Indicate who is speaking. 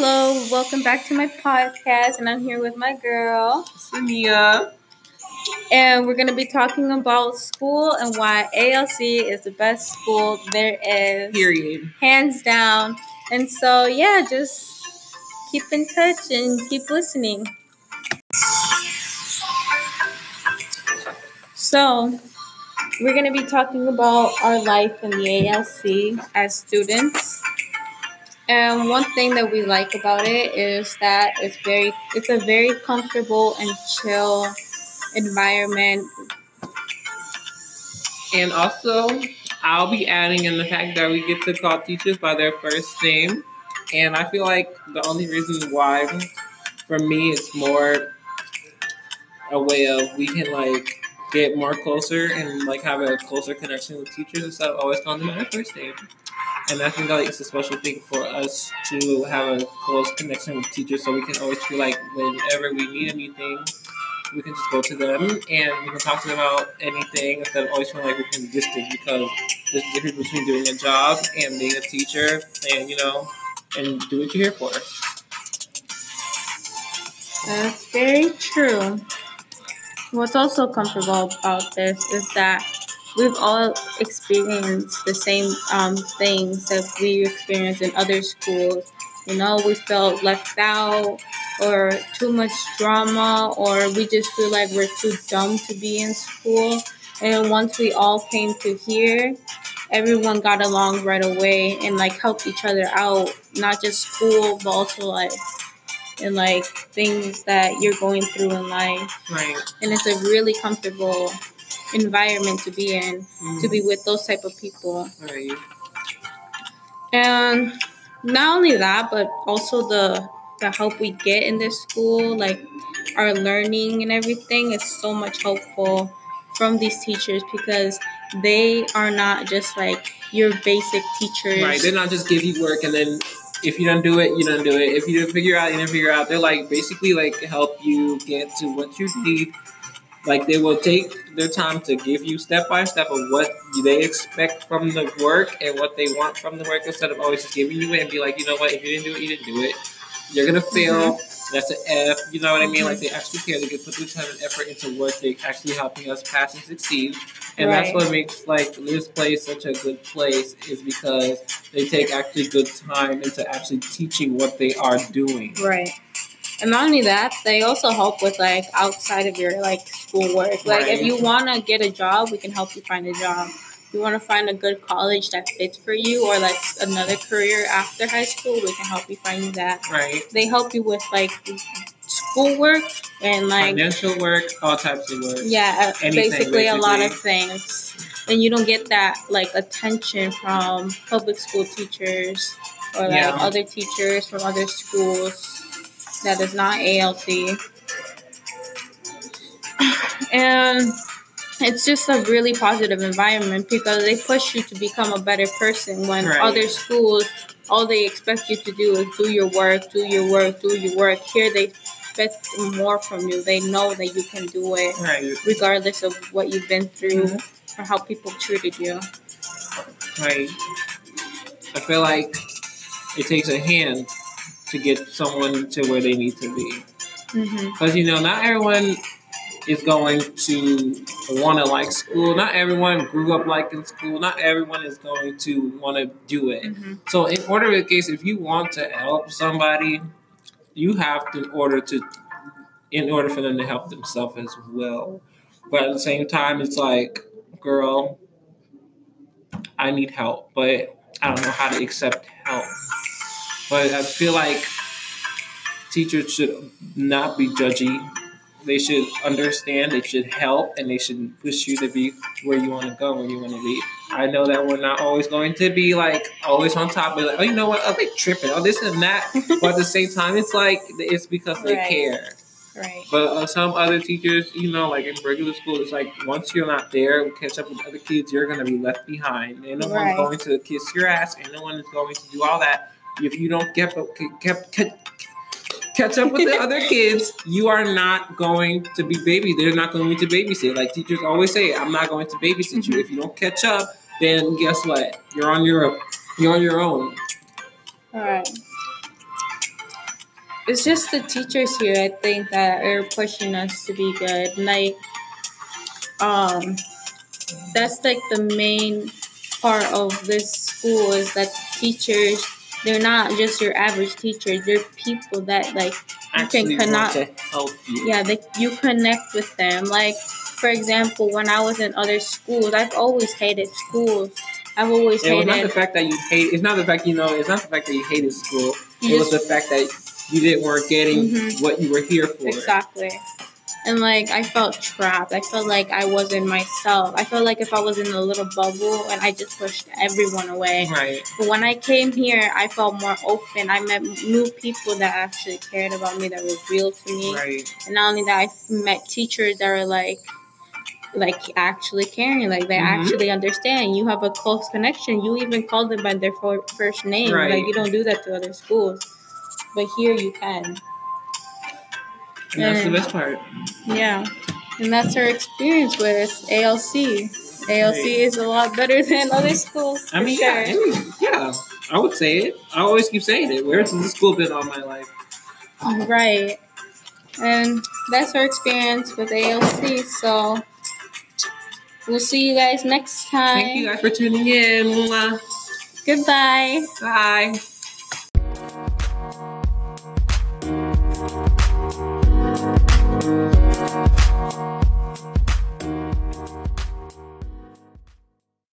Speaker 1: Hello, welcome back to my podcast, and I'm here with my girl,
Speaker 2: Saneyah.
Speaker 1: and we're going to be talking about school and why ALC is the best school there is,
Speaker 2: Period.
Speaker 1: hands down. And so, yeah, just keep in touch and keep listening. So, we're going to be talking about our life in the ALC as students. And one thing that we like about it is that it's very it's a very comfortable and chill environment.
Speaker 2: And also, I'll be adding in the fact that we get to call teachers by their first name. And I feel like the only reason why, for me, it's more a way of we can like get more closer and like have a closer connection with teachers instead of always calling them by their first name. And I think that it's a special thing for us to have a close connection with teachers so we can always feel like whenever we need anything, we can just go to them and we can talk to them about anything instead of always feeling like we're in distance because there's a difference between doing a job and being a teacher and, you know, and do what you're here for.
Speaker 1: That's very true. What's also comfortable about this is that we've all experienced the same um, things that we experienced in other schools. You know, we felt left out or too much drama, or we just feel like we're too dumb to be in school. And once we all came to here, everyone got along right away and like helped each other out, not just school, but also like and like things that you're going through in life.
Speaker 2: Right.
Speaker 1: And it's a really comfortable environment to be in, to be mm. with those type of people.
Speaker 2: Right.
Speaker 1: And not only that, but also the the help we get in this school, like our learning and everything, is so much helpful from these teachers because they are not just like your basic teachers.
Speaker 2: Right. They're not just give you work and then if you don't do it, you don't do it. If you don't figure out, you don't figure out. They're like basically like help you get to what you need. Like they will take their time to give you step by step of what they expect from the work and what they want from the work instead of always just giving you it and be like, you know what, if you didn't do it, you didn't do it. You're gonna fail. That's an F. You know what I mean? Like they actually care. They can put the time and effort into what they actually helping us pass and succeed. And that's what makes like this place such a good place is because they take actually good time into actually teaching what they are doing.
Speaker 1: Right. And not only that, they also help with like outside of your like schoolwork. Like if you want to get a job, we can help you find a job. If you want to find a good college that fits for you or like another career after high school, we can help you find that.
Speaker 2: Right.
Speaker 1: They help you with like schoolwork and like
Speaker 2: Financial work, all types of work.
Speaker 1: yeah, uh,
Speaker 2: Anything,
Speaker 1: basically a lot of things. And you don't get that like attention from public school teachers or like
Speaker 2: Yeah.
Speaker 1: other teachers from other schools that is not ALC. And it's just a really positive environment because they push you to become a better person when
Speaker 2: Right.
Speaker 1: other schools all they expect you to do is do your work, do your work, do your work. Here they expect more from you. They know that you can do it
Speaker 2: Right.
Speaker 1: regardless of what you've been through
Speaker 2: Mhm.
Speaker 1: or how people treated you.
Speaker 2: Right. I feel like it takes a hand to get someone to where they need to be.
Speaker 1: Mm-hmm.
Speaker 2: Because, you know, not everyone is going to want to like school. Not everyone grew up liking school. Not everyone is going to want to do it.
Speaker 1: Mm-hmm.
Speaker 2: So, in order in case, if you want to help somebody, you have to in order to, in order for them to help themselves as well. But at the same time, it's like, girl, I need help, but I don't know how to accept help. But I feel like teachers should not be judgy. They should understand, they should help, and they should push you to be where you want to go, where you want to be. I know that we're not always going to be like always on top of like, oh, you know what? Oh, they tripping. Oh, this and that. but at the same time, it's like it's because they
Speaker 1: Right.
Speaker 2: care.
Speaker 1: Right.
Speaker 2: But uh, some other teachers, you know, like in regular school, it's like once you're not there, catch up with other kids, you're gonna be left behind. And no
Speaker 1: Right.
Speaker 2: one's going to kiss your ass, and no one is going to do all that. If you don't get kept, kept, catch up with the other kids, you are not going to be baby. They're not going to babysit. Like teachers always say, I'm not going to babysit you. If you don't catch up, then guess what? You're on your you're on your own.
Speaker 1: All right. it's just the teachers here. I think that are pushing us to be good. Like, um, that's like the main part of this school is that teachers they're not just your average teachers. They're people that like you can connect.
Speaker 2: help you.
Speaker 1: Yeah, they, you connect with them. Like, for example, when I was in other schools, I've always hated schools. I've always
Speaker 2: It was not the fact that you hate. It's not the fact you know. It's not the fact that you hated school.
Speaker 1: You
Speaker 2: it was the fact that you didn't weren't getting
Speaker 1: Mhm.
Speaker 2: what you were here for.
Speaker 1: Exactly. And like I felt trapped. I felt like I wasn't myself. I felt like if I was in a little bubble and I just pushed everyone away.
Speaker 2: Right.
Speaker 1: But when I came here, I felt more open. I met new people that actually cared about me, that were real to me.
Speaker 2: Right.
Speaker 1: And not only that, I met teachers that are like, like actually caring, like they
Speaker 2: Mhm.
Speaker 1: actually understand. You have a close connection. You even call them by their fir- first name.
Speaker 2: Right.
Speaker 1: Like you don't do that to other schools, but here you can.
Speaker 2: And that's the best part.
Speaker 1: Yeah, and that's her experience with ALC. ALC
Speaker 2: Right.
Speaker 1: is a lot better than other schools.
Speaker 2: I mean,
Speaker 1: sure.
Speaker 2: yeah, yeah. I would say it. I always keep saying it. Where's the school been all my life?
Speaker 1: Right. And that's her experience with ALC. So we'll see you guys next time.
Speaker 2: Thank you guys for tuning in.
Speaker 1: Goodbye.
Speaker 2: Bye.